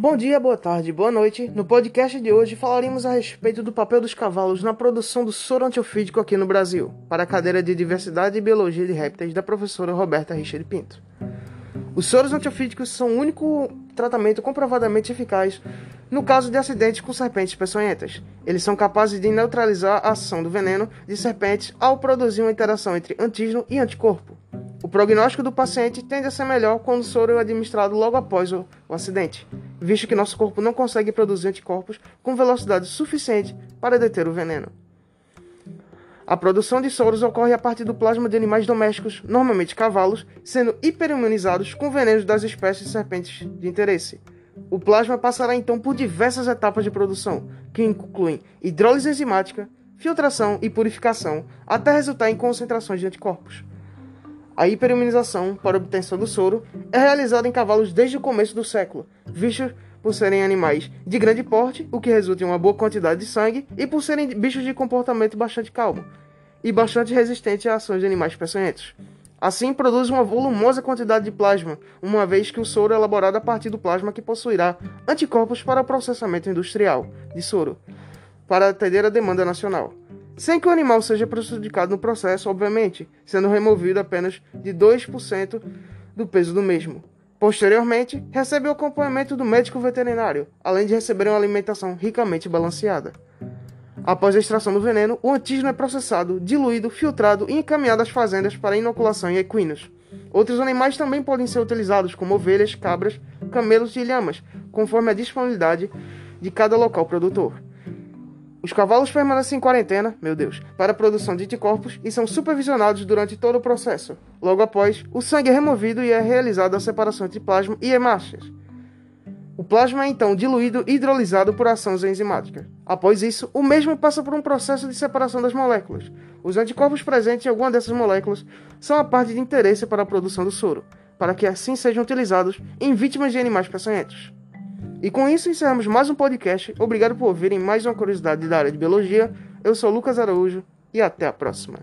Bom dia, boa tarde, boa noite. No podcast de hoje falaremos a respeito do papel dos cavalos na produção do soro antiofídico aqui no Brasil, para a cadeira de Diversidade e Biologia de Répteis da professora Roberta Richard Pinto. Os soros antiofídicos são o único tratamento comprovadamente eficaz no caso de acidentes com serpentes peçonhentas. Eles são capazes de neutralizar a ação do veneno de serpentes ao produzir uma interação entre antígeno e anticorpo. O prognóstico do paciente tende a ser melhor quando o soro é administrado logo após o, o acidente, visto que nosso corpo não consegue produzir anticorpos com velocidade suficiente para deter o veneno. A produção de soros ocorre a partir do plasma de animais domésticos, normalmente cavalos, sendo hiperimunizados com venenos das espécies de serpentes de interesse. O plasma passará então por diversas etapas de produção, que incluem hidrólise enzimática, filtração e purificação, até resultar em concentrações de anticorpos. A hiperimunização para obtenção do soro é realizada em cavalos desde o começo do século, vistos por serem animais de grande porte, o que resulta em uma boa quantidade de sangue, e por serem bichos de comportamento bastante calmo e bastante resistente a ações de animais peçonhentos. Assim, produz uma volumosa quantidade de plasma, uma vez que o soro é elaborado a partir do plasma que possuirá anticorpos para processamento industrial de soro, para atender a demanda nacional sem que o animal seja prejudicado no processo, obviamente, sendo removido apenas de 2% do peso do mesmo. Posteriormente, recebe o acompanhamento do médico veterinário, além de receber uma alimentação ricamente balanceada. Após a extração do veneno, o antígeno é processado, diluído, filtrado e encaminhado às fazendas para inoculação em equinos. Outros animais também podem ser utilizados, como ovelhas, cabras, camelos e lhamas, conforme a disponibilidade de cada local produtor. Os cavalos permanecem em quarentena, meu Deus, para a produção de anticorpos e são supervisionados durante todo o processo. Logo após, o sangue é removido e é realizada a separação entre plasma e hemácias. O plasma é então diluído e hidrolisado por ação enzimática. Após isso, o mesmo passa por um processo de separação das moléculas. Os anticorpos presentes em alguma dessas moléculas são a parte de interesse para a produção do soro, para que assim sejam utilizados em vítimas de animais peçonhentos. E com isso encerramos mais um podcast. Obrigado por ouvirem mais uma curiosidade da área de biologia. Eu sou Lucas Araújo e até a próxima.